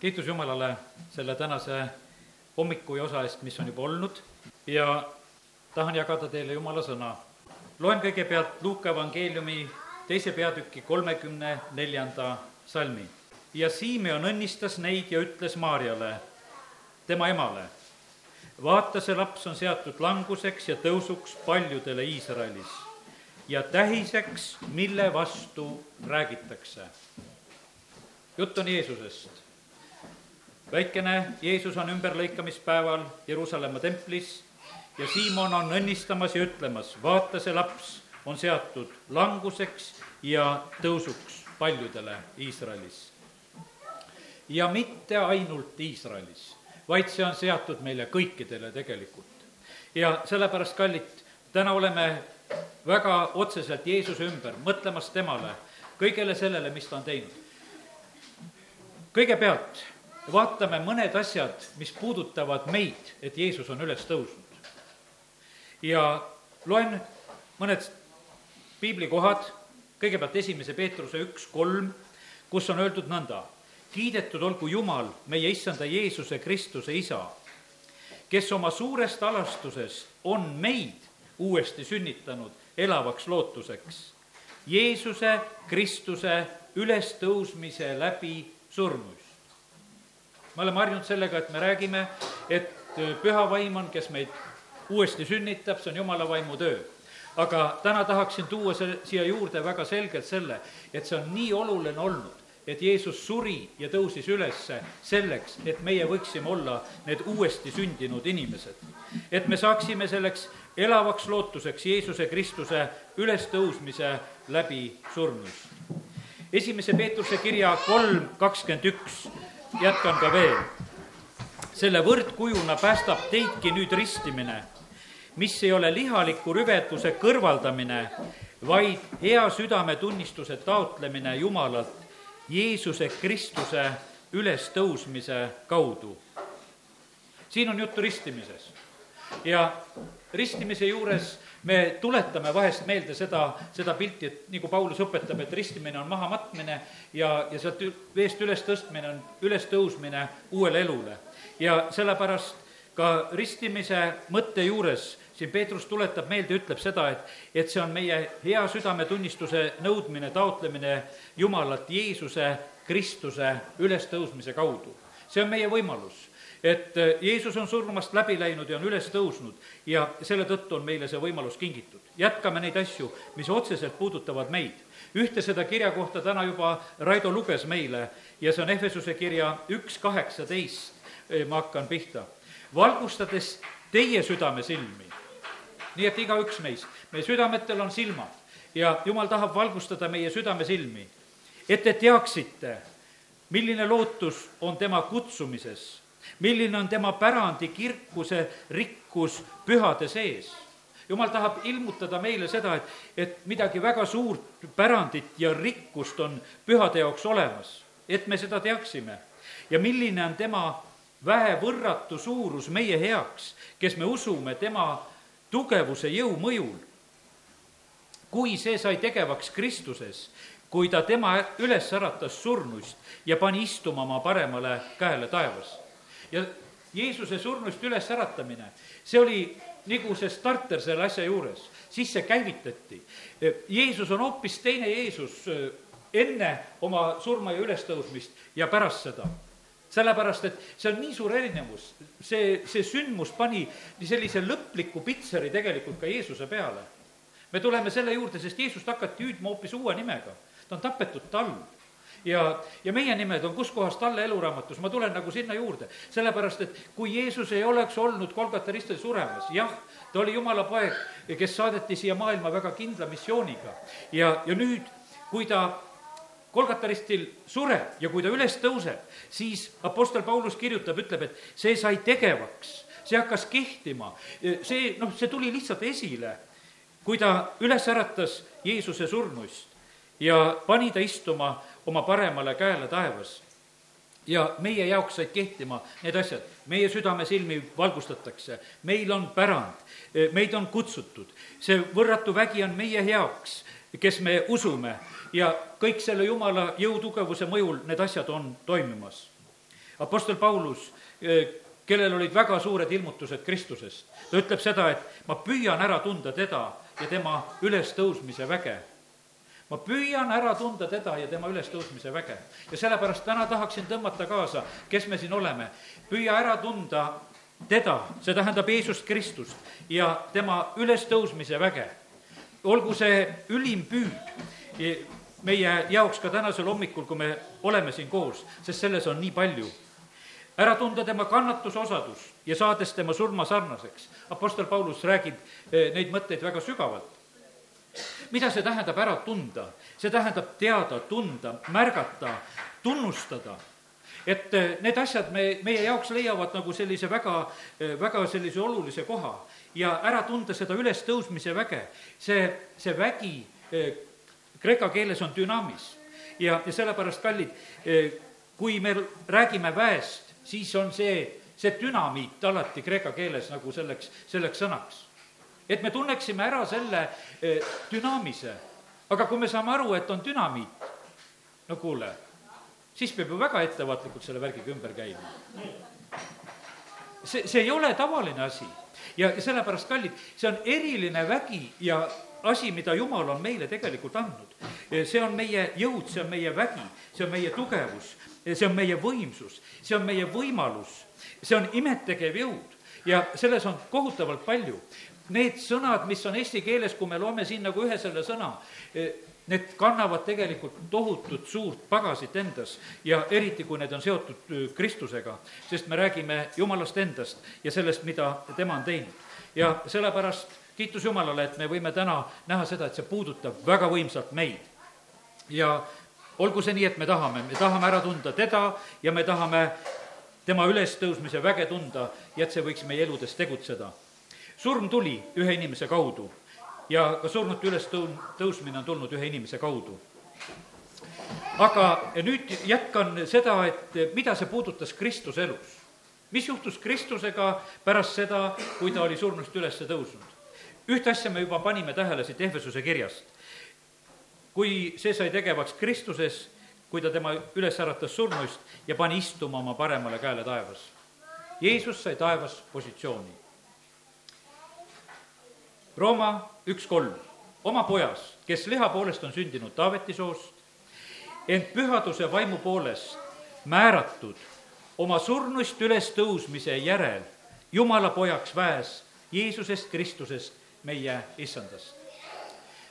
kiitus Jumalale selle tänase hommiku ja osa eest, mis on juba olnud ja tahan jagada teile Jumala sõna. loen kõigepealt Luuka evangeeliumi teise peatüki kolmekümne neljanda salmi. ja Simeon õnnistas neid ja ütles Maarjale, tema emale, vaata, see laps on seatud languseks ja tõusuks paljudele Iisraelis ja tähiseks, mille vastu räägitakse. jutt on Jeesusest. Väikene Jeesus on ümberlõikamispäeval Jeruusalemma templis ja Siimon on õnnistamas ja ütlemas, vaata, see laps on seatud languseks ja tõusuks paljudele Iisraelis. ja mitte ainult Iisraelis, vaid see on seatud meile kõikidele tegelikult. ja sellepärast, kallid, täna oleme väga otseselt Jeesuse ümber, mõtlemas temale, kõigele sellele, mis ta on teinud. kõigepealt vaatame mõned asjad, mis puudutavad meid, et Jeesus on üles tõusnud. ja loen mõned piiblikohad, kõigepealt esimese Peetruse üks kolm, kus on öeldud nõnda, kiidetud olgu Jumal, meie issanda Jeesuse Kristuse isa, kes oma suurest alastusest on meid uuesti sünnitanud elavaks lootuseks. Jeesuse Kristuse ülestõusmise läbi surnuist. Me oleme harjunud sellega, et me räägime, et püha vaim on, kes meid uuesti sünnitab, see on jumala vaimu töö. aga täna tahaksin tuua see, siia juurde väga selgelt selle, et see on nii oluline olnud, et Jeesus suri ja tõusis ülesse selleks, et meie võiksime olla need uuesti sündinud inimesed. et me saaksime selleks elavaks lootuseks Jeesuse Kristuse ülestõusmise läbi surnuist. esimese Peetruse kirja kolm kakskümmend üks, jätkan ka veel. selle võrdkujuna päästab teidki nüüd ristimine, mis ei ole lihaliku rüvetuse kõrvaldamine, vaid hea südametunnistuse taotlemine Jumalalt Jeesuse Kristuse ülestõusmise kaudu. siin on juttu ristimisest ja ristimise juures me tuletame vahest meelde seda, seda pilti, et nagu Paulus õpetab, et ristimine on mahamatmine ja, ja sealt veest ülestõstmine on ülestõusmine uuele elule. ja sellepärast ka ristimise mõtte juures siin Peetrus tuletab meelde, ütleb seda, et, et see on meie hea südametunnistuse nõudmine, taotlemine Jumalat Jeesuse Kristuse ülestõusmise kaudu. see on meie võimalus et äh, Jeesus on surmast läbi läinud ja on üles tõusnud ja selle tõttu on meile see võimalus kingitud. jätkame neid asju, mis otseselt puudutavad meid. ühte seda kirja kohta täna juba Raido luges meile ja see on Ehvesuse kirja üks kaheksateist, äh, ma hakkan pihta. valgustades teie südamesilmi, nii et igaüks meist, meie südametel on silmad ja jumal tahab valgustada meie südamesilmi, et te teaksite, milline lootus on tema kutsumises milline on tema pärandi kirkuse rikkus pühade sees. jumal tahab ilmutada meile seda, et, et midagi väga suurt pärandit ja rikkust on pühade jaoks olemas, et me seda teaksime. ja milline on tema vähevõrratu suurus meie heaks, kes me usume tema tugevuse jõu mõjul. kui see sai tegevaks Kristuses, kui ta tema üles äratas surnuist ja pani istuma oma paremale käele taevas ja Jeesuse surnuist ülesäratamine, see oli nagu see starter selle asja juures, siis see käivitati. Jeesus on hoopis teine Jeesus äh, enne oma surma ja ülestõusmist ja pärast seda. Sellepärast, et see on nii suur erinevus, see, see sündmus pani sellise lõpliku pitseri tegelikult ka Jeesuse peale. me tuleme selle juurde, sest Jeesust hakati hüüdma hoopis uue nimega, ta on tapetud talv ja, ja meie nimed on kus kohas talle eluraamatus, ma tulen nagu sinna juurde. sellepärast, et kui Jeesus ei oleks olnud Kolgata ristil suremas, jah, ta oli jumala poeg, kes saadeti siia maailma väga kindla missiooniga. ja, ja nüüd, kui ta Kolgata ristil sureb ja kui ta üles tõuseb, siis Apostel Paulus kirjutab, ütleb, et see sai tegevaks, see hakkas kehtima, see, noh, see tuli lihtsalt esile, kui ta üles äratas Jeesuse surnuist ja pani ta istuma oma paremale käele taevas. ja meie jaoks said kehtima need asjad, meie südamesilmi valgustatakse, meil on pärand, meid on kutsutud, see võrratu vägi on meie heaks, kes me usume. Ja kõik selle jumala jõutugevuse mõjul need asjad on toimimas. Apostel Paulus, kellel olid väga suured ilmutused Kristusest, ta ütleb seda, et ma püüan ära tunda teda ja tema ülestõusmise väge ma püüan ära tunda teda ja tema ülestõusmise väge. ja sellepärast täna tahaksin tõmmata kaasa, kes me siin oleme. püüa ära tunda teda, see tähendab Jeesust Kristust ja tema ülestõusmise väge. olgu see ülim püüd meie jaoks ka tänasel hommikul, kui me oleme siin koos, sest selles on nii palju. ära tunda tema kannatusosadus ja saades tema surma sarnaseks. Apostel Paulus räägib eh, neid mõtteid väga sügavalt mida see tähendab ära tunda? see tähendab teada, tunda, märgata, tunnustada et eh, need asjad me, meie jaoks leiavad nagu sellise väga, eh, väga sellise olulise koha ja ära tunda seda ülestõusmise väge. see, see vägi eh, kreeka keeles on dünaamis ja, ja sellepärast, kallid, kui me räägime väest, siis on see, see dünamiit alati kreeka keeles nagu selleks, selleks sõnaks et me tunneksime ära selle eh, dünaamise. aga kui me saame aru, et on dünamiit, no kuule, siis peab ju väga ettevaatlikult selle värgiga ümber käima. see, see ei ole tavaline asi ja sellepärast, kallid, see on eriline vägi ja asi, mida Jumal on meile tegelikult andnud. see on meie jõud, see on meie vägi, see on meie tugevus, see on meie võimsus, see on meie võimalus, see on imetegev jõud ja selles on kohutavalt palju need sõnad, mis on eesti keeles, kui me loeme siin nagu ühe selle sõna, eh, need kannavad tegelikult tohutut suurt pagasit endas ja eriti, kui need on seotud eh, Kristusega, sest me räägime Jumalast endast ja sellest, mida tema on teinud. ja sellepärast kiitus Jumalale, et me võime täna näha seda, et see puudutab väga võimsalt meid. ja olgu see nii, et me tahame, me tahame ära tunda teda ja me tahame tema ülestõusmise väge tunda ja et see võiks meie eludes tegutseda surm tuli ühe inimese kaudu ja ka surnute ülestõu-, tõusmine on tulnud ühe inimese kaudu. aga nüüd jätkan seda, et mida see puudutas Kristuse elus. mis juhtus Kristusega pärast seda, kui ta oli surnust üles tõusnud? ühte asja me juba panime tähele siit Ehvesuse kirjast. kui see sai tegevaks Kristuses, kui ta tema üles äratas surnuist ja pani istuma oma paremale käele taevas. Jeesus sai taevas positsiooni Rooma üks kolm, oma pojas, kes liha poolest on sündinud Taaveti soost, ent pühaduse vaimu poolest määratud oma surnuist ülestõusmise järel Jumala pojaks väes Jeesusest Kristusest, meie issandast.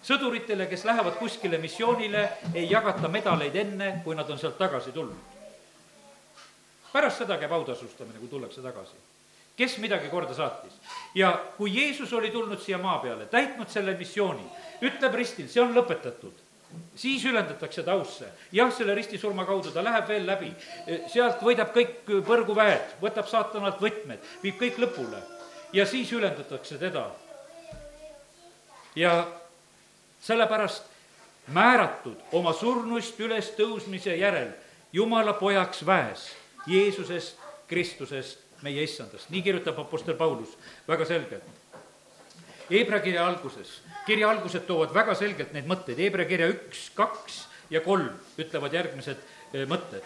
sõduritele, kes lähevad kuskile missioonile, ei jagata medaleid enne, kui nad on sealt tagasi tulnud. pärast seda käib autasustamine, kui tullakse tagasi kes midagi korda saatis. ja kui Jeesus oli tulnud siia maa peale, täitnud selle missiooni, ütleb ristil, see on lõpetatud siis ülendatakse ta ausse. jah, selle ristisurma kaudu ta läheb veel läbi, sealt võidab kõik põrguväed, võtab saatanalt võtmed, viib kõik lõpule ja siis ülendatakse teda. ja sellepärast määratud oma surnuist ülestõusmise järel Jumala pojaks väes, Jeesusest, Kristusest meie issandast, nii kirjutab Apostel Paulus väga selgelt. Hebra kirja alguses, kirja algused toovad väga selgelt neid mõtteid, Hebra kirja üks, kaks ja kolm ütlevad järgmised eh, mõtted.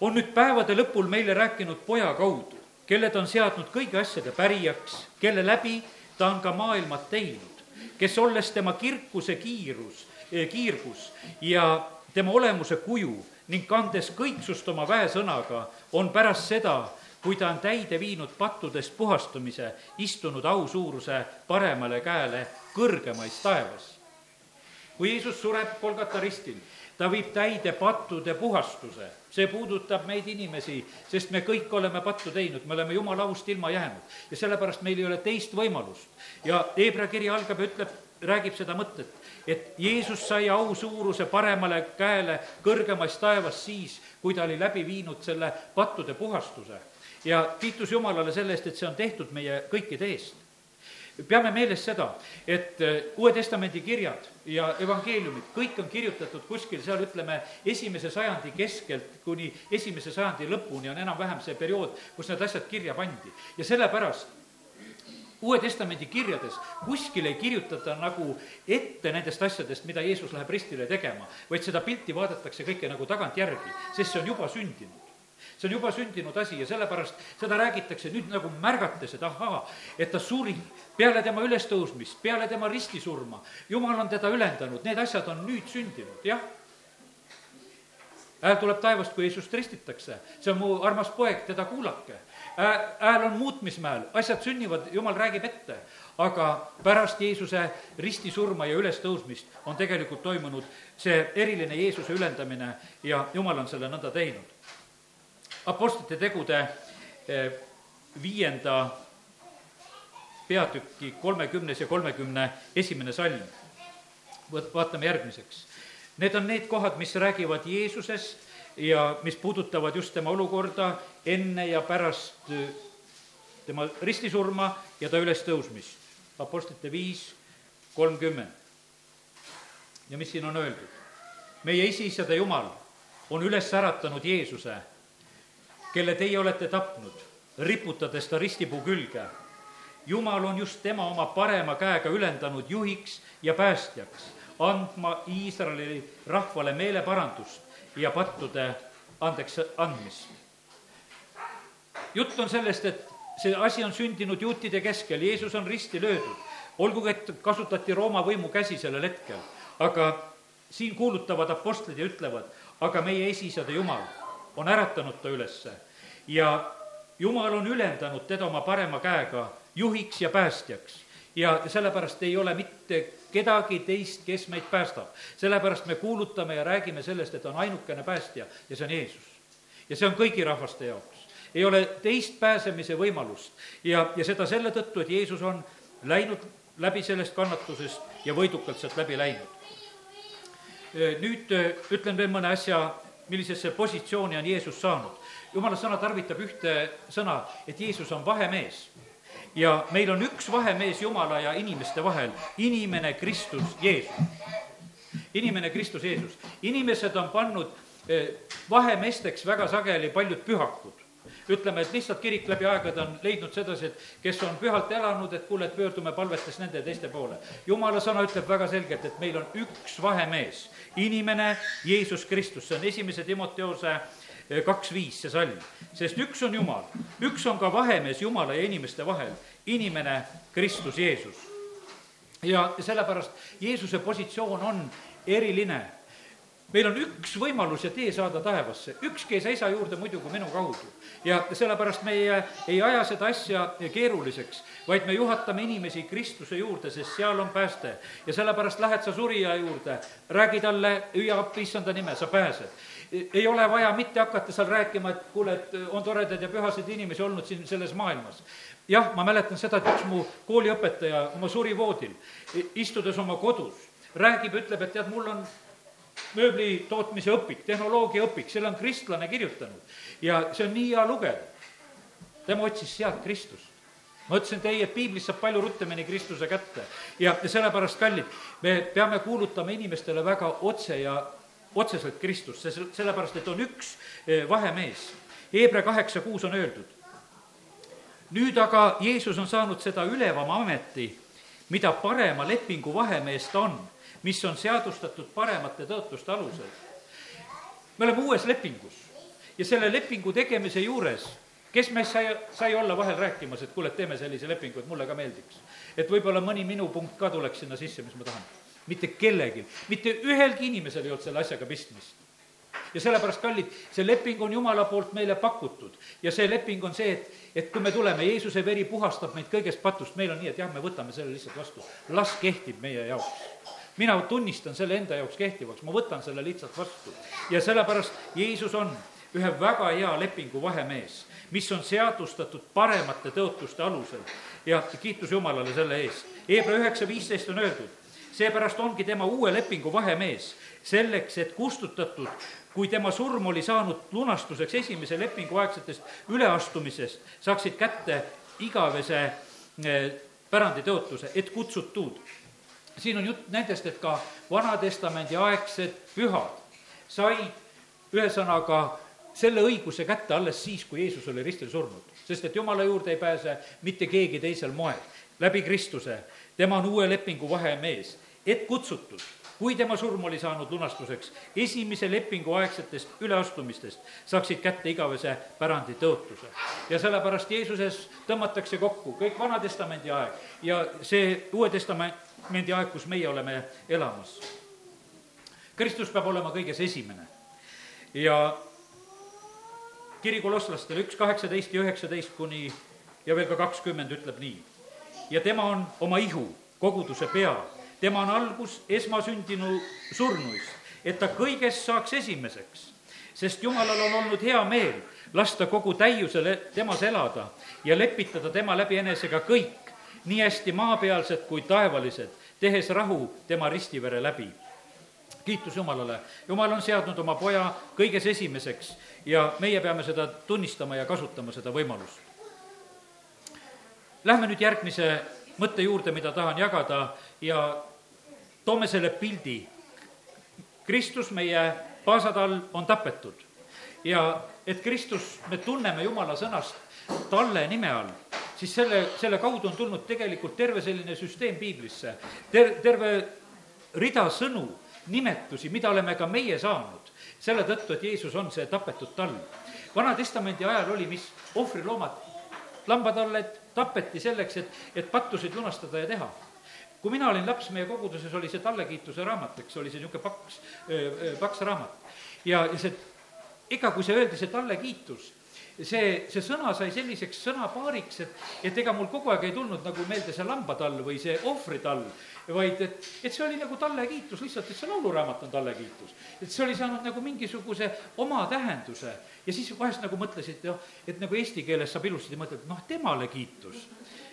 on nüüd päevade lõpul meile rääkinud poja kaudu, kelle ta on seadnud kõigi asjade pärijaks, kelle läbi ta on ka maailma teinud, kes olles tema kirkuse kiirus, eh, kiirgus ja tema olemuse kuju ning kandes kõiksust oma väesõnaga, on pärast seda kui ta on täide viinud pattudest puhastumise, istunud ausuuruse paremale käele kõrgemais taevas. kui Jeesus sureb Kolgata ristil, ta viib täide pattude puhastuse, see puudutab meid inimesi, sest me kõik oleme pattu teinud, me oleme jumala aust ilma jäänud ja sellepärast meil ei ole teist võimalust. ja Hebra kiri algab ja ütleb, räägib seda mõtet, et Jeesus sai au suuruse paremale käele kõrgemas taevas siis, kui ta oli läbi viinud selle pattude puhastuse ja kiitus Jumalale selle eest, et see on tehtud meie kõikide eest. peame meeles seda, et äh, Uue Testamendi kirjad ja evangeeliumid, kõik on kirjutatud kuskil seal, ütleme, esimese sajandi keskelt kuni esimese sajandi lõpuni on enam-vähem see periood, kus need asjad kirja pandi. ja sellepärast Uue Testamendi kirjades kuskil ei kirjutata nagu ette nendest asjadest, mida Jeesus läheb ristile tegema, vaid seda pilti vaadatakse kõike nagu tagantjärgi, sest see on juba sündinud see on juba sündinud asi ja sellepärast seda räägitakse nüüd nagu märgates, et ahaa, et ta suri peale tema ülestõusmist, peale tema ristisurma. jumal on teda ülendanud, need asjad on nüüd sündinud, jah hääl tuleb taevast, kui Jeesust ristitakse. see on mu armas poeg, teda kuulake. hääl on muutmismäel, asjad sünnivad, jumal räägib ette. aga pärast Jeesuse ristisurma ja ülestõusmist on tegelikult toimunud see eriline Jeesuse ülendamine ja jumal on selle nõnda teinud. Apostlite tegude eh, viienda peatüki kolmekümnes ja kolmekümne esimene salm. vaatame järgmiseks Need on need kohad, mis räägivad Jeesusest ja mis puudutavad just tema olukorda enne ja pärast äh, tema ristisurma ja ta ülestõusmist. Apostlite viis kolmkümmend. ja mis siin on öeldud? meie esiisade Jumal on üles äratanud Jeesuse, kelle teie olete tapnud, riputades ta ristipuu külge. Jumal on just tema oma parema käega ülendanud juhiks ja päästjaks andma Iisraeli rahvale meeleparandust ja pattude andeks andmist. jutt on sellest, et see asi on sündinud juutide keskel, Jeesus on risti löödud, olgugi et kasutati Rooma võimu käsi sellel hetkel, aga siin kuulutavad apostlid ja ütlevad, aga meie esiisade Jumal on äratanud ta ülesse ja Jumal on ülendanud teda oma parema käega juhiks ja päästjaks ja sellepärast ei ole mitte kedagi teist, kes meid päästab. sellepärast me kuulutame ja räägime sellest, et on ainukene päästja ja see on Jeesus. ja see on kõigi rahvaste jaoks. ei ole teist pääsemise võimalust ja, ja seda selle tõttu, et Jeesus on läinud läbi sellest kannatusest ja võidukalt sealt läbi läinud. nüüd ütlen veel mõne asja, millisesse positsiooni on Jeesus saanud. jumala sõna tarvitab ühte sõna, et Jeesus on vahemees ja meil on üks vahemees Jumala ja inimeste vahel, inimene Kristus Jeesus. inimene Kristus Jeesus. inimesed on pannud eh, vahemeesteks väga sageli paljud pühakud ütleme, et lihtsalt kirik läbi aegade on leidnud sedasi, et kes on pühalt elanud, et kuule, et pöördume palvetes nende ja teiste poole. jumala sõna ütleb väga selgelt, et meil on üks vahemees, inimene Jeesus Kristus, see on esimese Timoteose kaks viis, see salm. sest üks on Jumal, üks on ka vahemees Jumala ja inimeste vahel, inimene Kristus Jeesus. ja sellepärast Jeesuse positsioon on eriline meil on üks võimalus ja tee saada taevasse, ükski ei seisa juurde muidu kui minu kaudu. ja sellepärast meie ei aja seda asja keeruliseks, vaid me juhatame inimesi Kristuse juurde, sest seal on pääste. ja sellepärast lähed sa surija juurde, räägi talle, hüüa appi issanda nime, sa pääsed ei ole vaja mitte hakata seal rääkima, et kuule, et on toredaid ja pühasid inimesi olnud siin selles maailmas. jah, ma mäletan seda, et üks mu kooliõpetaja oma surivoodil, istudes oma kodus, räägib, ütleb, et tead, mul on mööbli tootmise õpik, tehnoloogia õpik, selle on kristlane kirjutanud ja see on nii hea lugeda. tema otsis sealt Kristust ma ütlesin, et ei, et piiblist saab palju ruttemini Kristuse kätte ja sellepärast, kallid, me peame kuulutama inimestele väga otse ja otseselt Kristust, see, sellepärast et on üks eh, vahemees. Hebra kaheksa kuus on öeldud. nüüd aga Jeesus on saanud seda ülevama ameti, mida parema lepingu vahemees ta on, mis on seadustatud paremate tõotuste alusel. me oleme uues lepingus ja selle lepingu tegemise juures kes meist sai, sai olla vahel rääkimas, et kuule, teeme sellise lepingu, et mulle ka meeldiks. et võib-olla mõni minu punkt ka tuleks sinna sisse, mis ma tahan mitte kellelgi, mitte ühelgi inimesel ei olnud selle asjaga pistmist. ja sellepärast, kallid, see leping on Jumala poolt meile pakutud ja see leping on see, et, et kui me tuleme, Jeesuse veri puhastab meid kõigest patust, meil on nii, et jah, me võtame selle lihtsalt vastu, las kehtib meie jaoks mina tunnistan selle enda jaoks kehtivaks, ma võtan selle lihtsalt vastu. ja sellepärast Jeesus on ühe väga hea lepingu vahemees, mis on seadustatud paremate tõotuste alusel ja kiitus Jumalale selle eest. Hebra üheksa viisteist on öeldud, seepärast ongi tema uue lepingu vahemees, selleks, et kustutatud, kui tema surm oli saanud lunastuseks esimese lepingu aegsetest üleastumisest, saaksid kätte igavese eh, päranditõotuse, et kutsutud. Siin on jutt nendest, et ka Vana-testamendi aegsed pühad said ühesõnaga selle õiguse kätte alles siis, kui Jeesus oli ristil surnud. sest et Jumala juurde ei pääse mitte keegi teisel moel, läbi Kristuse tema on uue lepingu vahemees, et kutsutud, kui tema surm oli saanud lunastuseks esimese lepingu aegsetest üleastumistest, saaksid kätte igavese pärandi tõotuse. ja sellepärast Jeesuses tõmmatakse kokku kõik Vana-testamendi aeg ja see Uue Testamendi aeg, kus meie oleme elamas. Kristus peab olema kõiges esimene ja kiri kolosslastele üks, kaheksateist ja üheksateist kuni ja veel ka kakskümmend ütleb nii. ja tema on oma ihu, koguduse pea, tema on algus esmasündinu surnuist, et ta kõigest saaks esimeseks. sest Jumalal on olnud hea meel lasta kogu täiusele temas elada ja lepitada tema läbi enesega kõik, nii hästi maapealsed kui taevalised, tehes rahu tema ristivere läbi kiitus Jumalale, Jumal on seadnud oma poja kõiges esimeseks ja meie peame seda tunnistama ja kasutama, seda võimalust. Lähme nüüd järgmise mõtte juurde, mida tahan jagada ja toome selle pildi. Kristus, meie paasatall, on tapetud ja et Kristus, me tunneme Jumala sõnast talle nime all, siis selle, selle kaudu on tulnud tegelikult terve selline süsteem piiblisse, ter-, terve rida sõnu, nimetusi, mida oleme ka meie saanud selle tõttu, et Jeesus on see tapetud tall. Vana-testamendi ajal oli, mis ohvriloomad, lambatalled tapeti selleks, et, et pattusid lunastada ja teha kui mina olin laps, meie koguduses oli see tallekiituse raamat, eks, oli see niisugune paks, paks raamat. ja, ja see, ega kui see öeldi, see tallekiitus, see, see sõna sai selliseks sõnapaariks, et, et ega mul kogu aeg ei tulnud nagu meelde see lambatall või see ohvritall, vaid et, et see oli nagu talle kiitus lihtsalt, et see lauluraamat on talle kiitus. et see oli saanud nagu mingisuguse oma tähenduse ja siis vahest nagu mõtlesid, noh, et nagu eesti keeles saab ilusasti mõtelda, noh, temale kiitus.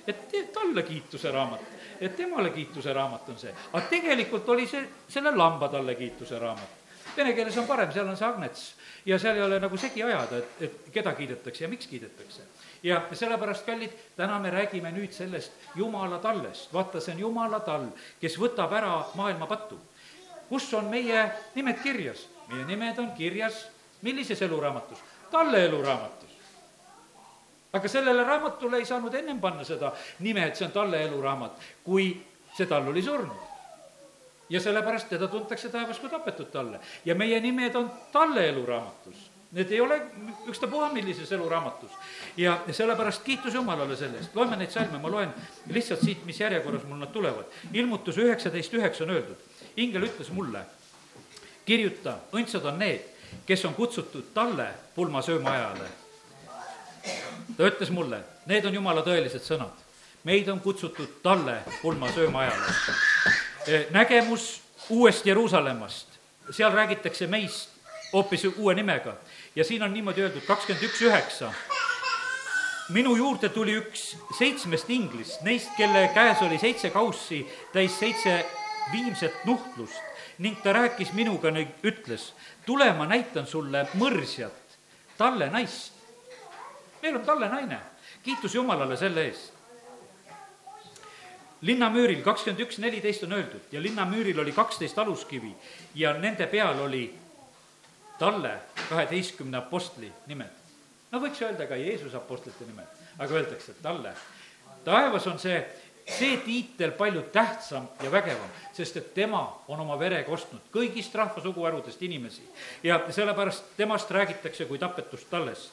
et talle kiituse raamat, et temale kiituse raamat on see, aga tegelikult oli see selle lamba talle kiituse raamat. Vene keeles on parem, seal on see agnets ja seal ei ole nagu segi ajada, et, et keda kiidetakse ja miks kiidetakse ja sellepärast, kallid, täna me räägime nüüd sellest Jumala tallest, vaata, see on Jumala tall, kes võtab ära maailma pattu. kus on meie nimed kirjas? meie nimed on kirjas millises eluraamatus? talle eluraamatus. aga sellele raamatule ei saanud ennem panna seda nime, et see on talle eluraamat, kui see tall oli surnud ja sellepärast teda tuntakse taevas kui tapetud talle ja meie nimed on talle eluraamatus Need ei ole ükstapuha millises eluraamatus. ja sellepärast kiitus Jumalale selle eest, loeme neid salme, ma loen lihtsalt siit, mis järjekorras mul nad tulevad. ilmutus üheksateist üheksa on öeldud, ingel ütles mulle, kirjuta, õndsad on need, kes on kutsutud talle pulmasööma ajale. ta ütles mulle, need on Jumala tõelised sõnad. meid on kutsutud talle pulmasööma ajale. E, nägemus uuest Jeruusalemmast, seal räägitakse meist hoopis uue nimega. Ja siin on niimoodi öeldud, kakskümmend üks üheksa. minu juurde tuli üks seitsmest inglist, neist, kelle käes oli seitse kaussi täis seitse viimset nuhtlust. Ning ta rääkis minuga, ütles, tule, ma näitan sulle mõrsjat, talle naist. meil on talle naine, kiitus Jumalale selle eest linnamüüril kakskümmend üks neliteist on öeldud ja linnamüüril oli kaksteist aluskivi ja nende peal oli talle kaheteistkümne apostli nimed. no võiks öelda ka Jeesuse apostlite nimed, aga öeldakse talle. taevas on see, see tiitel palju tähtsam ja vägevam, sest et tema on oma verega ostnud kõigist rahva suguharudest inimesi ja sellepärast temast räägitakse kui tapetust tallest.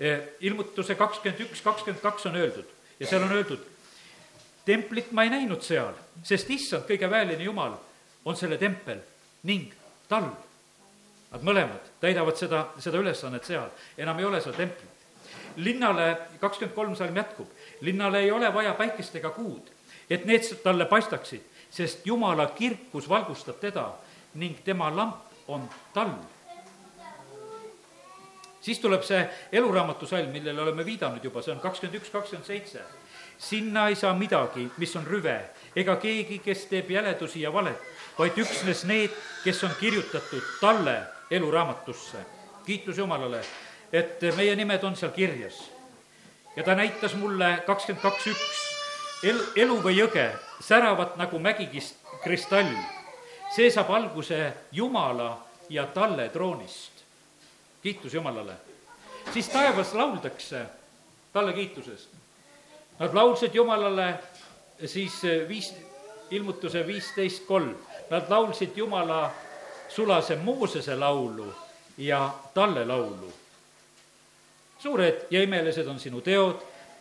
E, ilmutuse kakskümmend üks, kakskümmend kaks on öeldud ja seal on öeldud, templit ma ei näinud seal, sest issand, kõige väeline Jumal on selle tempel ning talv Nad mõlemad täidavad seda, seda ülesannet seal, enam ei ole seal templit. linnale, kakskümmend kolm salm jätkub, linnale ei ole vaja päikest ega kuud, et need talle paistaksid, sest Jumala kirkus valgustab teda ning tema lamp on talv. siis tuleb see eluraamatu salm, millele oleme viidanud juba, see on kakskümmend üks, kakskümmend seitse. Sinna ei saa midagi, mis on rüve, ega keegi, kes teeb jäledusi ja valet, vaid üksnes need, kes on kirjutatud talle eluraamatusse. kiitus Jumalale, et meie nimed on seal kirjas. ja ta näitas mulle kakskümmend kaks üks el-, elu või jõge, säravat nagu mägikist kristall. see saab alguse Jumala ja talle troonist. kiitus Jumalale. siis taevas lauldakse talle kiituses. Nad laulsid Jumalale siis viis, ilmutuse viisteist kolm. Nad laulsid Jumala sulase Moosese laulu ja talle laulu. suured ja imelised on sinu teod,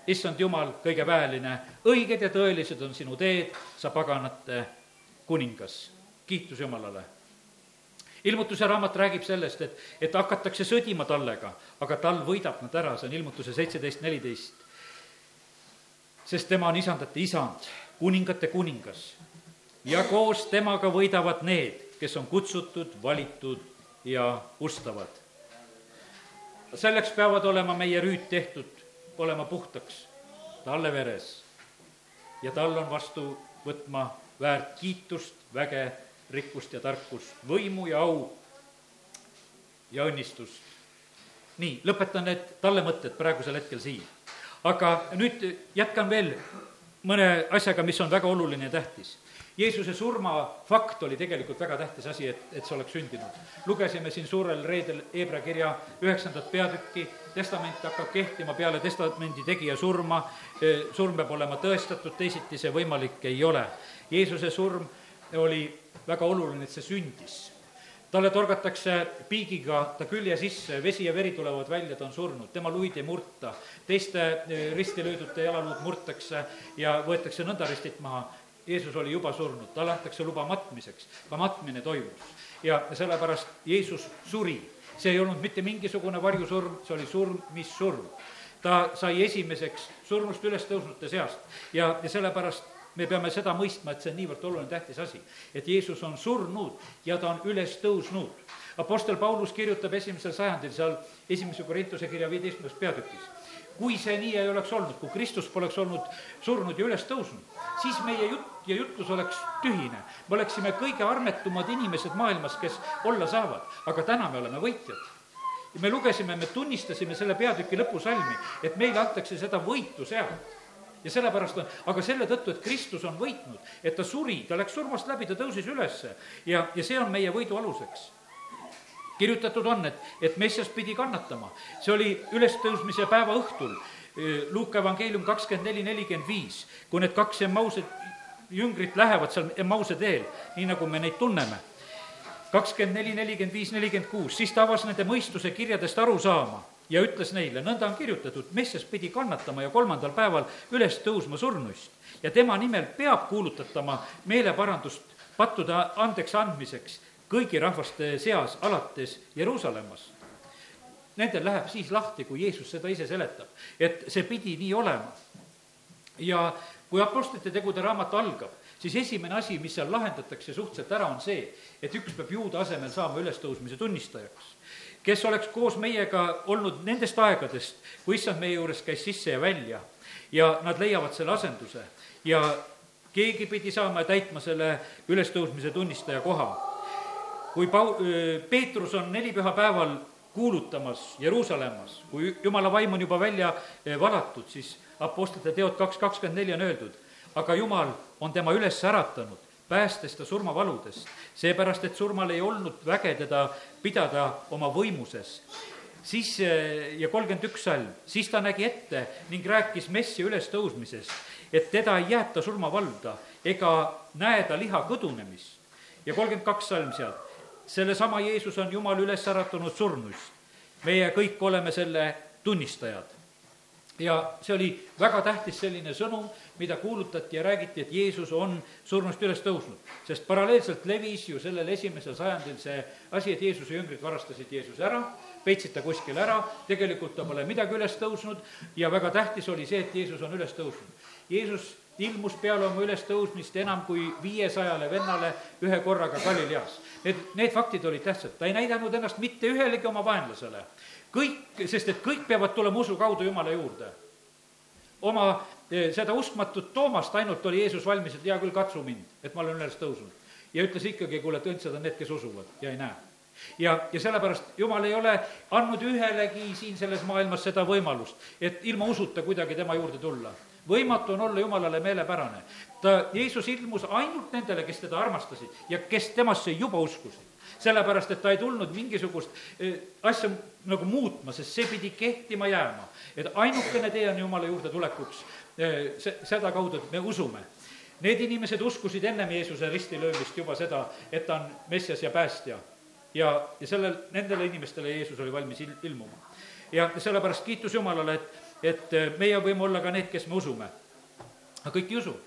issand Jumal, kõige väeline, õiged ja tõelised on sinu teed, sa paganate kuningas. kiitus Jumalale ilmutuse raamat räägib sellest, et, et hakatakse sõdima tallega, aga tal võidab nad ära, see on ilmutuse seitseteist, neliteist. Sest tema on isandate isand, kuningate kuningas ja koos temaga võidavad need, kes on kutsutud, valitud ja ustavad. selleks peavad olema meie rüüd tehtud, olema puhtaks, talle veres. ja tal on vastu võtma väärt kiitust, väge rikkust ja tarkust, võimu ja au ja õnnistust. nii, lõpetan need talle mõtted praegusel hetkel siin. Aga nüüd jätkan veel mõne asjaga, mis on väga oluline ja tähtis. Jeesuse surma fakt oli tegelikult väga tähtis asi, et, et see oleks sündinud. lugesime siin suurel reedel Hebra kirja üheksandat peatükki, testament hakkab kehtima peale testamendi tegija surma, surm peab olema tõestatud, teisiti see võimalik ei ole. Jeesuse surm oli väga oluline, et see sündis. Talle torgatakse piigiga ta külje sisse, vesi ja veri tulevad välja, ta on surnud, tema luid ei murta, teiste eh, risti löödute jalaluud murtakse ja võetakse nõnda ristilt maha. Jeesus oli juba surnud, talle antakse luba matmiseks, ka matmine toimus. ja sellepärast Jeesus suri, see ei olnud mitte mingisugune varjusurm, see oli surm, mis surm ta sai esimeseks surnust üles tõusnute seast. Ja, ja sellepärast me peame seda mõistma, et see on niivõrd oluline, tähtis asi, et Jeesus on surnud ja ta on üles tõusnud. Apostel Paulus kirjutab esimesel sajandil seal esimese Korintuse kirja viieteistkümnes peatükis. kui see nii ei oleks olnud, kui Kristus poleks olnud surnud ja üles tõusnud, siis meie jutt ja jutlus oleks tühine. me oleksime kõige armetumad inimesed maailmas, kes olla saavad, aga täna me oleme võitjad ja me lugesime, me tunnistasime selle peatüki lõpusalmi, et meile antakse seda võitu sealt ja sellepärast on, aga selle tõttu, et Kristus on võitnud, et ta suri, ta läks surmast läbi, ta tõusis ülesse. Ja, ja see on meie võidu aluseks. Kirjutatud on, et, et Messias pidi kannatama. see oli ülestõusmise päeva õhtul, Luuka evangeelium kakskümmend neli, nelikümmend viis, kui need kaks Emmause jüngrit lähevad seal Emmause teel, nii nagu me neid tunneme. kakskümmend neli, nelikümmend viis, nelikümmend kuus, siis ta avas nende mõistuse kirjadest aru saama ja ütles neile, nõnda on kirjutatud, Messias pidi kannatama ja kolmandal päeval üles tõusma surnuist ja tema nimel peab kuulutatama meeleparandust pattude andeks andmiseks kõigi rahvaste seas alates Jeruusalemmas. Nendel läheb siis lahti, kui Jeesus seda ise seletab, et see pidi nii olema. ja kui Apostlite tegude raamat algab, siis esimene asi, mis seal lahendatakse suhteliselt ära, on see, et üks peab juuda asemel saama ülestõusmise tunnistajaks kes oleks koos meiega olnud nendest aegadest, kui issand meie juures käis sisse ja välja ja nad leiavad selle asenduse ja keegi pidi saama ja täitma selle ülestõusmise tunnistaja koha. kui Pau-, Peetrus on nelipühapäeval kuulutamas Jeruusalemmas, kui jumala vaim on juba välja valatud, siis Apostlite teod kaks kakskümmend neli on öeldud, aga jumal on tema üles äratanud päästes ta surmavaludest, seepärast et surmal ei olnud väge teda pidada oma võimuses. siis ja kolmkümmend üks salm, siis ta nägi ette ning rääkis messi ülestõusmisest, et teda ei jäeta surmavalda ega näe ta liha kõdunemist. ja kolmkümmend kaks salm sealt, sellesama Jeesus on Jumal üles äratunud surnust. meie kõik oleme selle tunnistajad ja see oli väga tähtis selline sõnum, mida kuulutati ja räägiti, et Jeesus on surnust üles tõusnud. sest paralleelselt levis ju sellel esimesel sajandil see asi, et Jeesuse jüngrid varastasid Jeesuse ära, peitsid ta kuskil ära, tegelikult ta pole midagi üles tõusnud ja väga tähtis oli see, et Jeesus on üles tõusnud. Jeesus ilmus peale oma ülestõusmist enam kui viiesajale vennale ühe korraga Galileas. Need, need faktid olid tähtsad, ta ei näidanud ennast mitte ühelegi oma vaenlasele kõik, sest et kõik peavad tulema usu kaudu Jumala juurde. oma eh, seda uskmatut Toomast ainult oli Jeesus valmis, et hea küll, katsu mind, et ma olen üles tõusnud. ja ütles ikkagi, kuule, et õndsad on need, kes usuvad ja ei näe ja, ja sellepärast Jumal ei ole andnud ühelegi siin selles maailmas seda võimalust, et ilma usuta kuidagi tema juurde tulla. võimatu on olla Jumalale meelepärane. ta, Jeesus ilmus ainult nendele, kes teda armastasid ja kes temasse juba uskusid sellepärast et ta ei tulnud mingisugust eh, asja nagu muutma, sest see pidi kehtima jääma. et ainukene tee on Jumala juurde tulekuks eh, se-, sedakaudu, et me usume. Need inimesed uskusid ennem Jeesuse ristilöömist juba seda, et ta on Messias ja päästja. ja, ja sellel, nendele inimestele Jeesus oli valmis il-, ilmuma. ja sellepärast kiitus Jumalale, et, et meie võime olla ka need, kes me usume. aga kõik ei usu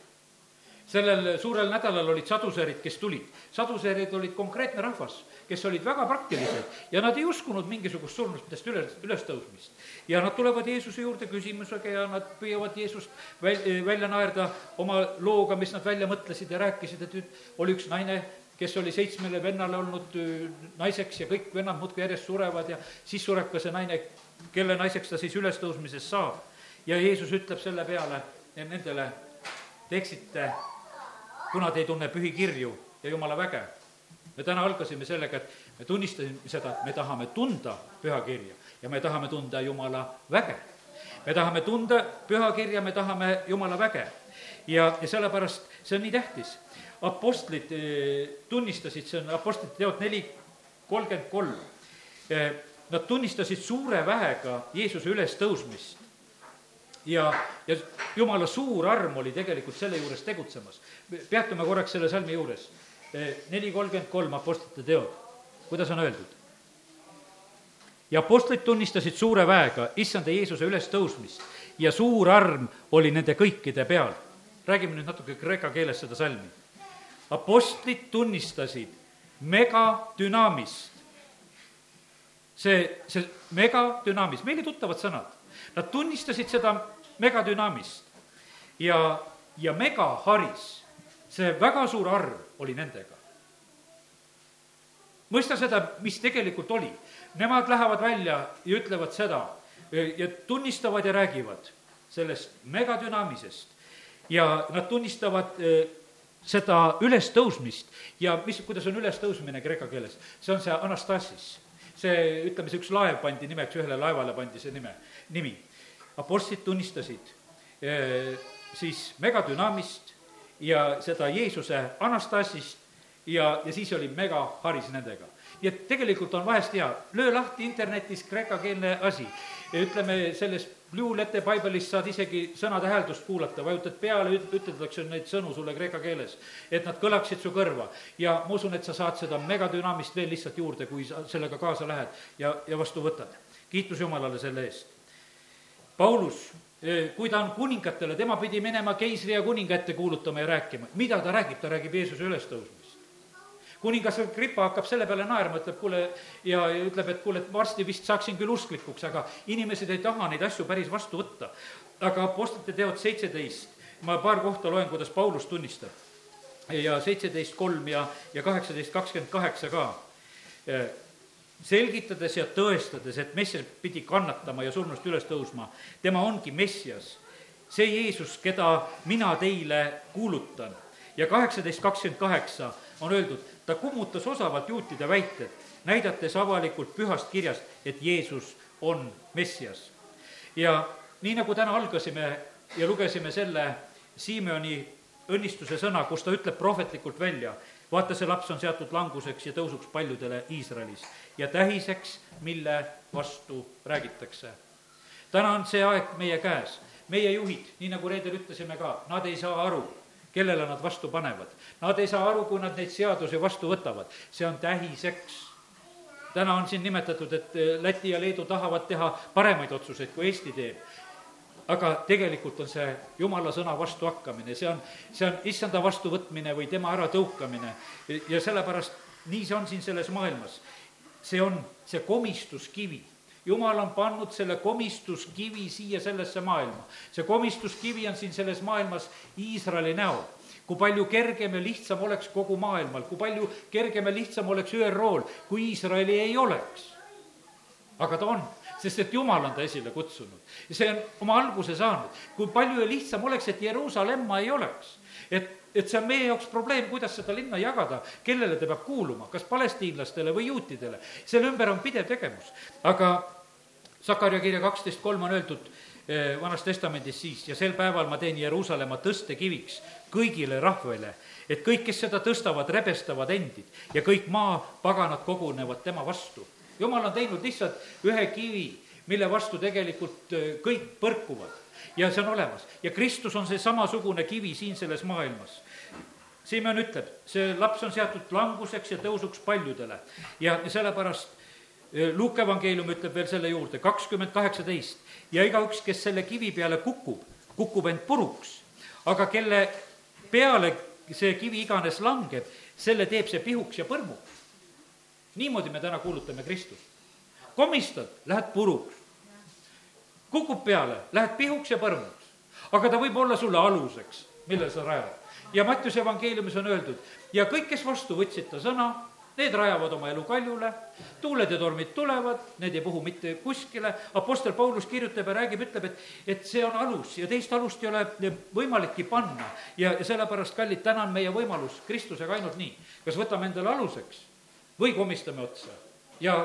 sellel suurel nädalal olid saduserid, kes tulid. saduserid olid konkreetne rahvas, kes olid väga praktilised ja nad ei uskunud mingisugust surnutest üles, ülestõusmist. ja nad tulevad Jeesuse juurde küsimusega ja nad püüavad Jeesust väl-, välja naerda oma looga, mis nad välja mõtlesid ja rääkisid, et oli üks naine, kes oli seitsmele vennale olnud naiseks ja kõik vennad muudkui järjest surevad ja siis sureb ka see naine, kelle naiseks ta siis ülestõusmises saab. ja Jeesus ütleb selle peale nendele, te eksite kuna te ei tunne pühikirju ja jumala väge. me täna algasime sellega, et me tunnistasime seda, et me tahame tunda pühakirja ja me tahame tunda jumala väge. me tahame tunda pühakirja, me tahame jumala väge. ja, ja sellepärast see on nii tähtis. apostlid eh, tunnistasid, see on Apostlite teod neli, kolmkümmend kolm. Eh, nad tunnistasid suure väega Jeesuse ülestõusmist ja, ja jumala suur arm oli tegelikult selle juures tegutsemas. peatume korraks selle salmi juures. neli kolmkümmend kolm Apostlite teod, kuidas on öeldud? ja apostlid tunnistasid suure väega issanda Jeesuse ülestõusmist ja suur arm oli nende kõikide peal. räägime nüüd natuke kreeka keeles seda salmi. apostlid tunnistasid megadünaamist. see, see megadünaamis, meile tuttavad sõnad. Nad tunnistasid seda megadünaamist ja, ja megaharis, see väga suur arv oli nendega. mõista seda, mis tegelikult oli. Nemad lähevad välja ja ütlevad seda ja tunnistavad ja räägivad sellest megadünaamisest ja nad tunnistavad e, seda ülestõusmist ja mis, kuidas on ülestõusmine kreeka keeles, see on see anastasis. see, ütleme, see üks laev pandi nimeks, ühele laevale pandi see nime, nimi apostlid tunnistasid eh, siis megadünaamist ja seda Jeesuse anastasist ja, ja siis oli megaharis nendega. nii et tegelikult on vahest hea, löö lahti internetis kreekakeelne asi. ütleme, selles Blue Letter Bible'is saad isegi sõnade hääldust kuulata, vajutad peale, üteldakse neid sõnu sulle kreeka keeles, et nad kõlaksid su kõrva. ja ma usun, et sa saad seda megadünaamist veel lihtsalt juurde, kui sa sellega kaasa lähed ja, ja vastu võtad. kiitus Jumalale selle eest Paulus, eh, kui ta on kuningatele, tema pidi minema keisri ja kuninga ette kuulutama ja rääkima. mida ta räägib, ta räägib Jeesuse ülestõusmist. kuningas Agrippa hakkab selle peale naerma, ütleb kuule, ja, ütleb, et kuule, et varsti vist saaksin küll usklikuks, aga inimesed ei taha neid asju päris vastu võtta. aga Apostlite teod seitseteist, ma paar kohta loen, kuidas Paulus tunnistab. ja seitseteist kolm ja, ja kaheksateist kakskümmend kaheksa ka selgitades ja tõestades, et Messias pidi kannatama ja surnust üles tõusma. tema ongi Messias, see Jeesus, keda mina teile kuulutan. ja kaheksateist kakskümmend kaheksa on öeldud, ta kummutas osavalt juutide väited, näidates avalikult pühast kirjast, et Jeesus on Messias. ja nii, nagu täna algasime ja lugesime selle Simeoni õnnistuse sõna, kus ta ütleb prohvetlikult välja, vaata, see laps on seatud languseks ja tõusuks paljudele Iisraelis ja tähiseks, mille vastu räägitakse. täna on see aeg meie käes. meie juhid, nii nagu reedel ütlesime ka, nad ei saa aru, kellele nad vastu panevad. Nad ei saa aru, kui nad neid seadusi vastu võtavad. see on tähiseks täna on siin nimetatud, et eh, Läti ja Leedu tahavad teha paremaid otsuseid, kui Eesti teeb. Aga tegelikult on see jumala sõna vastuhakkamine, see on, see on issanda vastuvõtmine või tema äratõukamine ja sellepärast nii see on siin selles maailmas see on see komistuskivi jumal on pannud selle komistuskivi siia sellesse maailma. see komistuskivi on siin selles maailmas Iisraeli näol. kui palju kergem ja lihtsam oleks kogu maailmal, kui palju kergem ja lihtsam oleks ÜRO-l, kui Iisraeli ei oleks. aga ta on, sest et Jumal on ta esile kutsunud see on oma alguse saanud. kui palju lihtsam oleks, et Jeruusalemma ei oleks, et et see on meie jaoks probleem, kuidas seda linna jagada, kellele ta peab kuuluma, kas palestiinlastele või juutidele. selle ümber on pidev tegevus, aga Sakarja kirja kaksteist kolm on öeldud eh, Vanas Testamendis siis, ja sel päeval ma teen Jeruusalemma tõstekiviks kõigile rahvale, et kõik, kes seda tõstavad, rebestavad endid ja kõik maapaganad kogunevad tema vastu. Jumal on teinud lihtsalt ühe kivi mille vastu tegelikult äh, kõik põrkuvad. Ja see on olemas. Ja Kristus on see samasugune kivi siin selles maailmas. Simeon ütleb, see laps on seatud languseks ja tõusuks paljudele. Ja sellepärast äh, Luuke evangeelium ütleb veel selle juurde, kakskümmend kaheksateist, ja igaüks, kes selle kivi peale kukub, kukub end puruks, aga kelle peale see kivi iganes langeb, selle teeb see pihuks ja põrmuks. Niimoodi me täna kuulutame Kristust. komistad, lähed puruks. kukub peale, lähed pihuks ja põrmuks. aga ta võib olla sulle aluseks, millele sa rajad. ja Mattiuse evangeeliumis on öeldud, ja kõik, kes vastu võtsid ta sõna, Need rajavad oma elu kaljule, tuuled ja tormid tulevad, need ei puhu mitte kuskile, Apostel Paulus kirjutab ja räägib, ütleb, et, et see on alus ja teist alust ei ole võimalikki panna. ja, ja sellepärast, kallid, täna on meie võimalus Kristusega ainult nii, kas võtame endale aluseks või komistame otsa ja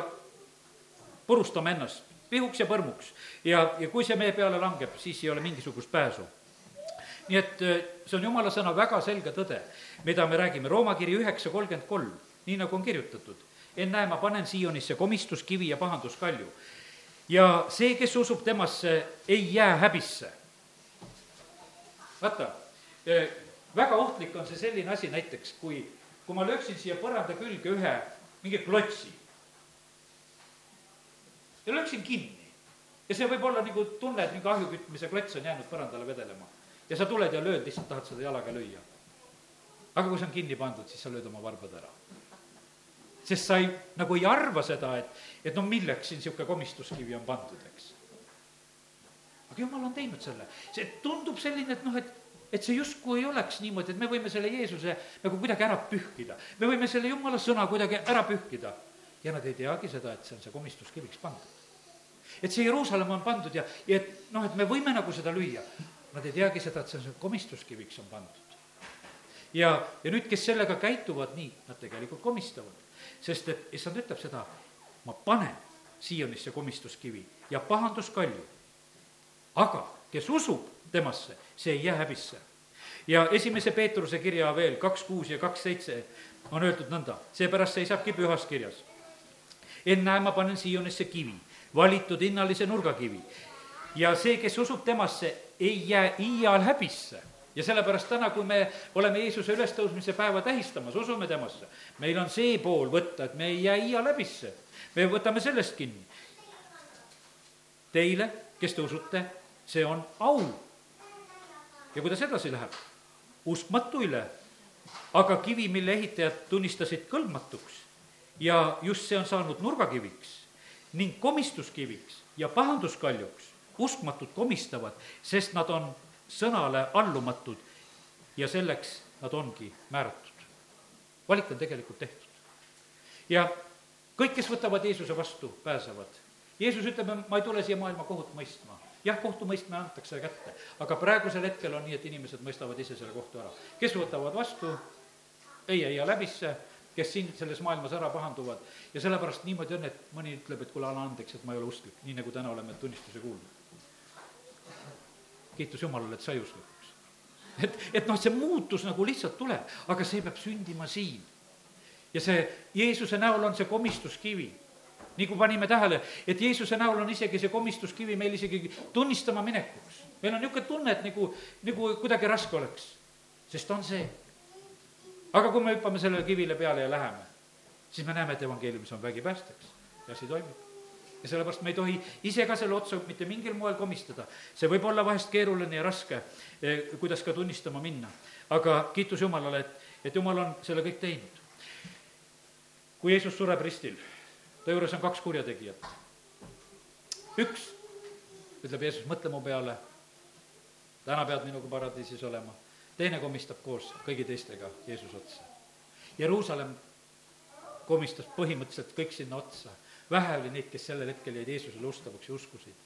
purustame ennast pihuks ja põrmuks. ja, ja kui see meie peale langeb, siis ei ole mingisugust pääsu nii et see on jumala sõna väga selge tõde, mida me räägime, Rooma kiri üheksa kolmkümmend kolm nii nagu on kirjutatud. ennäe, ma panen Siionisse komistuskivi ja pahanduskalju. ja see, kes usub temasse, ei jää häbisse. vaata, e, väga ohtlik on see selline asi näiteks, kui, kui ma lööksin siia põranda külge ühe mingi klotsi ja lööksin kinni. ja see võib olla nagu tunne, et mingi ahjukütmise klots on jäänud põrandale vedelema. ja sa tuled ja lööd, lihtsalt tahad seda jalaga lüüa. aga kui see on kinni pandud, siis sa lööd oma varbad ära sest sa ei, nagu ei arva seda, et, et no milleks siin niisugune komistuskivi on pandud, eks. aga jumal on teinud selle, see tundub selline, et noh, et et see justkui ei oleks niimoodi, et me võime selle Jeesuse nagu kuidagi ära pühkida. me võime selle jumala sõna kuidagi ära pühkida. ja nad ei teagi seda, et see on see komistuskiviks pandud. et see Jeruusalemm on pandud ja, ja et noh, et me võime nagu seda lüüa. Nad ei teagi seda, et see on see komistuskiviks on pandud. ja, ja nüüd, kes sellega käituvad nii, nad tegelikult komistavad sest et issand ütleb seda, ma panen Siionisse komistuskivi ja pahanduskalju. aga kes usub temasse, see ei jää häbisse. ja esimese Peetruse kirja veel kaks kuus ja kaks seitse on öeldud nõnda, seepärast seisabki pühas kirjas. ennäe, ma panen Siionisse kivi, valitud hinnalise nurgakivi ja see, kes usub temasse, ei jää iial häbisse ja sellepärast täna, kui me oleme Jeesuse ülestõusmise päeva tähistamas, usume temasse, meil on see pool võtta, et me ei jää iia läbisse. me võtame sellest kinni. Teile, kes te usute, see on au. Ja kuidas edasi läheb? uskmatuile, aga kivi, mille ehitajad tunnistasid kõlbmatuks ja just see on saanud nurgakiviks ning komistuskiviks ja pahanduskaljuks, uskmatud komistavad, sest nad on sõnale allumatud ja selleks nad ongi määratud. valik on tegelikult tehtud. ja kõik, kes võtavad Jeesuse vastu, pääsevad. Jeesus ütleb, ma ei tule siia maailma kohut mõistma. Jah, kohtumõistmine antakse kätte, aga praegusel hetkel on nii, et inimesed mõistavad ise selle kohtu ära. kes võtavad vastu, ei jää läbisse, kes siin selles maailmas ära pahanduvad ja sellepärast niimoodi on, et mõni ütleb, et kuule, anna andeks, et ma ei ole usklik, nii nagu täna oleme tunnistuse kuulnud kiitus Jumalale, et sai usklikuks. et, et noh, see muutus nagu lihtsalt tuleb, aga see peab sündima siin. ja see Jeesuse näol on see komistuskivi nii kui panime tähele, et Jeesuse näol on isegi see komistuskivi meil isegi tunnistama minekuks. meil on niisugune tunne, et nagu, nagu kuidagi raske oleks, sest on see. aga kui me hüppame sellele kivile peale ja läheme, siis me näeme, et evangeeliumis on vägi päästeks ja asi toimib ja sellepärast me ei tohi ise ka selle otsa mitte mingil moel komistada. see võib olla vahest keeruline ja raske, eh, kuidas ka tunnistama minna. aga kiitus Jumalale, et, et Jumal on selle kõik teinud. kui Jeesus sureb ristil, ta juures on kaks kurjategijat. üks, ütleb Jeesus, mõtle mu peale, täna pead minuga paradiisis olema. teine komistab koos kõigi teistega Jeesuse otsa. Jeruusalemm komistas põhimõtteliselt kõik sinna otsa vähe oli neid, kes sellel hetkel jäid Jeesusele ustavaks ja uskusid.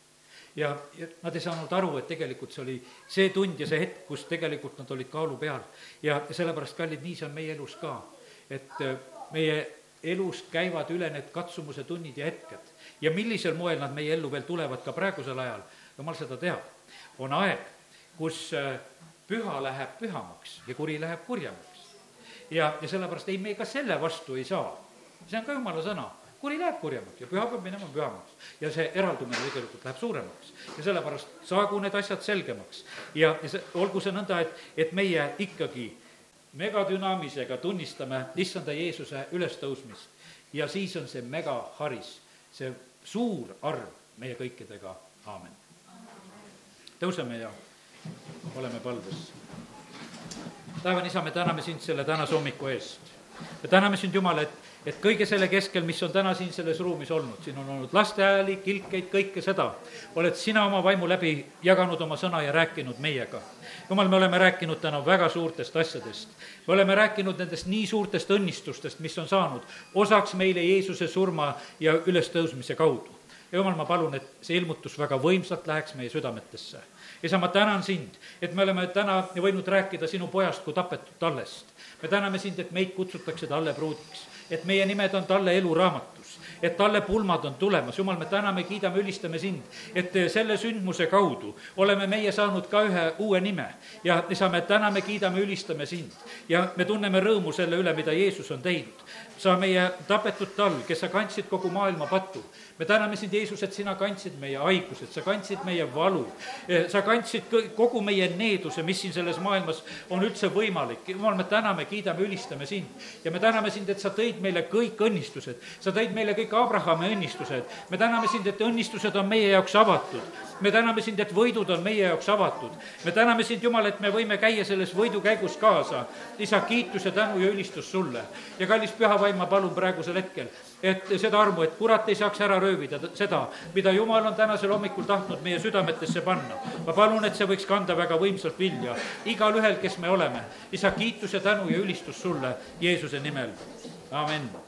ja, ja nad ei saanud aru, et tegelikult see oli see tund ja see hetk, kus tegelikult nad olid kaalu peal. ja, sellepärast, kallid, nii see on meie elus ka. et äh, meie elus käivad üle need katsumuse tunnid ja hetked. ja millisel moel nad meie ellu veel tulevad ka praegusel ajal, jumal seda teab. on aeg, kus äh, püha läheb pühamaks ja kuri läheb kurjemaks. ja, ja sellepärast ei, me ka selle vastu ei saa. see on ka jumala sõna kuri läheb kurjemaks ja püha peab minema pühamaks. ja see eraldumine tegelikult läheb suuremaks. ja sellepärast saagu need asjad selgemaks ja, ja see, olgu see nõnda, et, et meie ikkagi megadünaamisega tunnistame issanda Jeesuse ülestõusmist ja siis on see megaharis, see suur arv meie kõikidega, aamen. tõuseme ja oleme palves. taevane isa, me täname sind selle tänase hommiku eest. Me täname sind, Jumal, et, et kõige selle keskel, mis on täna siin selles ruumis olnud, siin on olnud lastehääli, kilkeid, kõike seda, oled sina oma vaimu läbi jaganud oma sõna ja rääkinud meiega. Jumal, me oleme rääkinud täna väga suurtest asjadest. me oleme rääkinud nendest nii suurtest õnnistustest, mis on saanud osaks meile Jeesuse surma ja ülestõusmise kaudu jumal, ma palun, et see ilmutus väga võimsalt läheks meie südametesse. isa, ma tänan sind, et me oleme täna võinud rääkida sinu pojast kui tapetud tallest. me täname sind, et meid kutsutakse talle pruudiks, et meie nimed on talle eluraamatus et talle pulmad on tulemas, jumal, me täname, kiidame, ülistame sind, et selle sündmuse kaudu oleme meie saanud ka ühe uue nime. ja isa, me täname, kiidame, ülistame sind ja me tunneme rõõmu selle üle, mida Jeesus on teinud. sa meie tapetud tall, kes sa kandsid kogu maailma pattu, me täname sind, Jeesus, et sina kandsid meie haigused, sa kandsid meie valu, sa kandsid kogu meie needuse, mis siin selles maailmas on üldse võimalik. jumal, me täname, kiidame, ülistame sind ja me täname sind, et sa tõid meile kõik õnnistused, sa tõid meile kõik Abrahami õnnistused. me täname sind, et õnnistused on meie jaoks avatud. me täname sind, et võidud on meie jaoks avatud. me täname sind, Jumal, et me võime käia selles võidukäigus kaasa. isa, kiitus ja tänu ja ülistus sulle. ja kallis püha vaim, ma palun praegusel hetkel, et seda armu, et kurat ei saaks ära röövida seda, mida Jumal on tänasel hommikul tahtnud meie südametesse panna. ma palun, et see võiks kanda väga võimsalt vilja igalühel, kes me oleme. isa, kiitus ja tänu ja ülistus sulle Jeesuse nimel, amin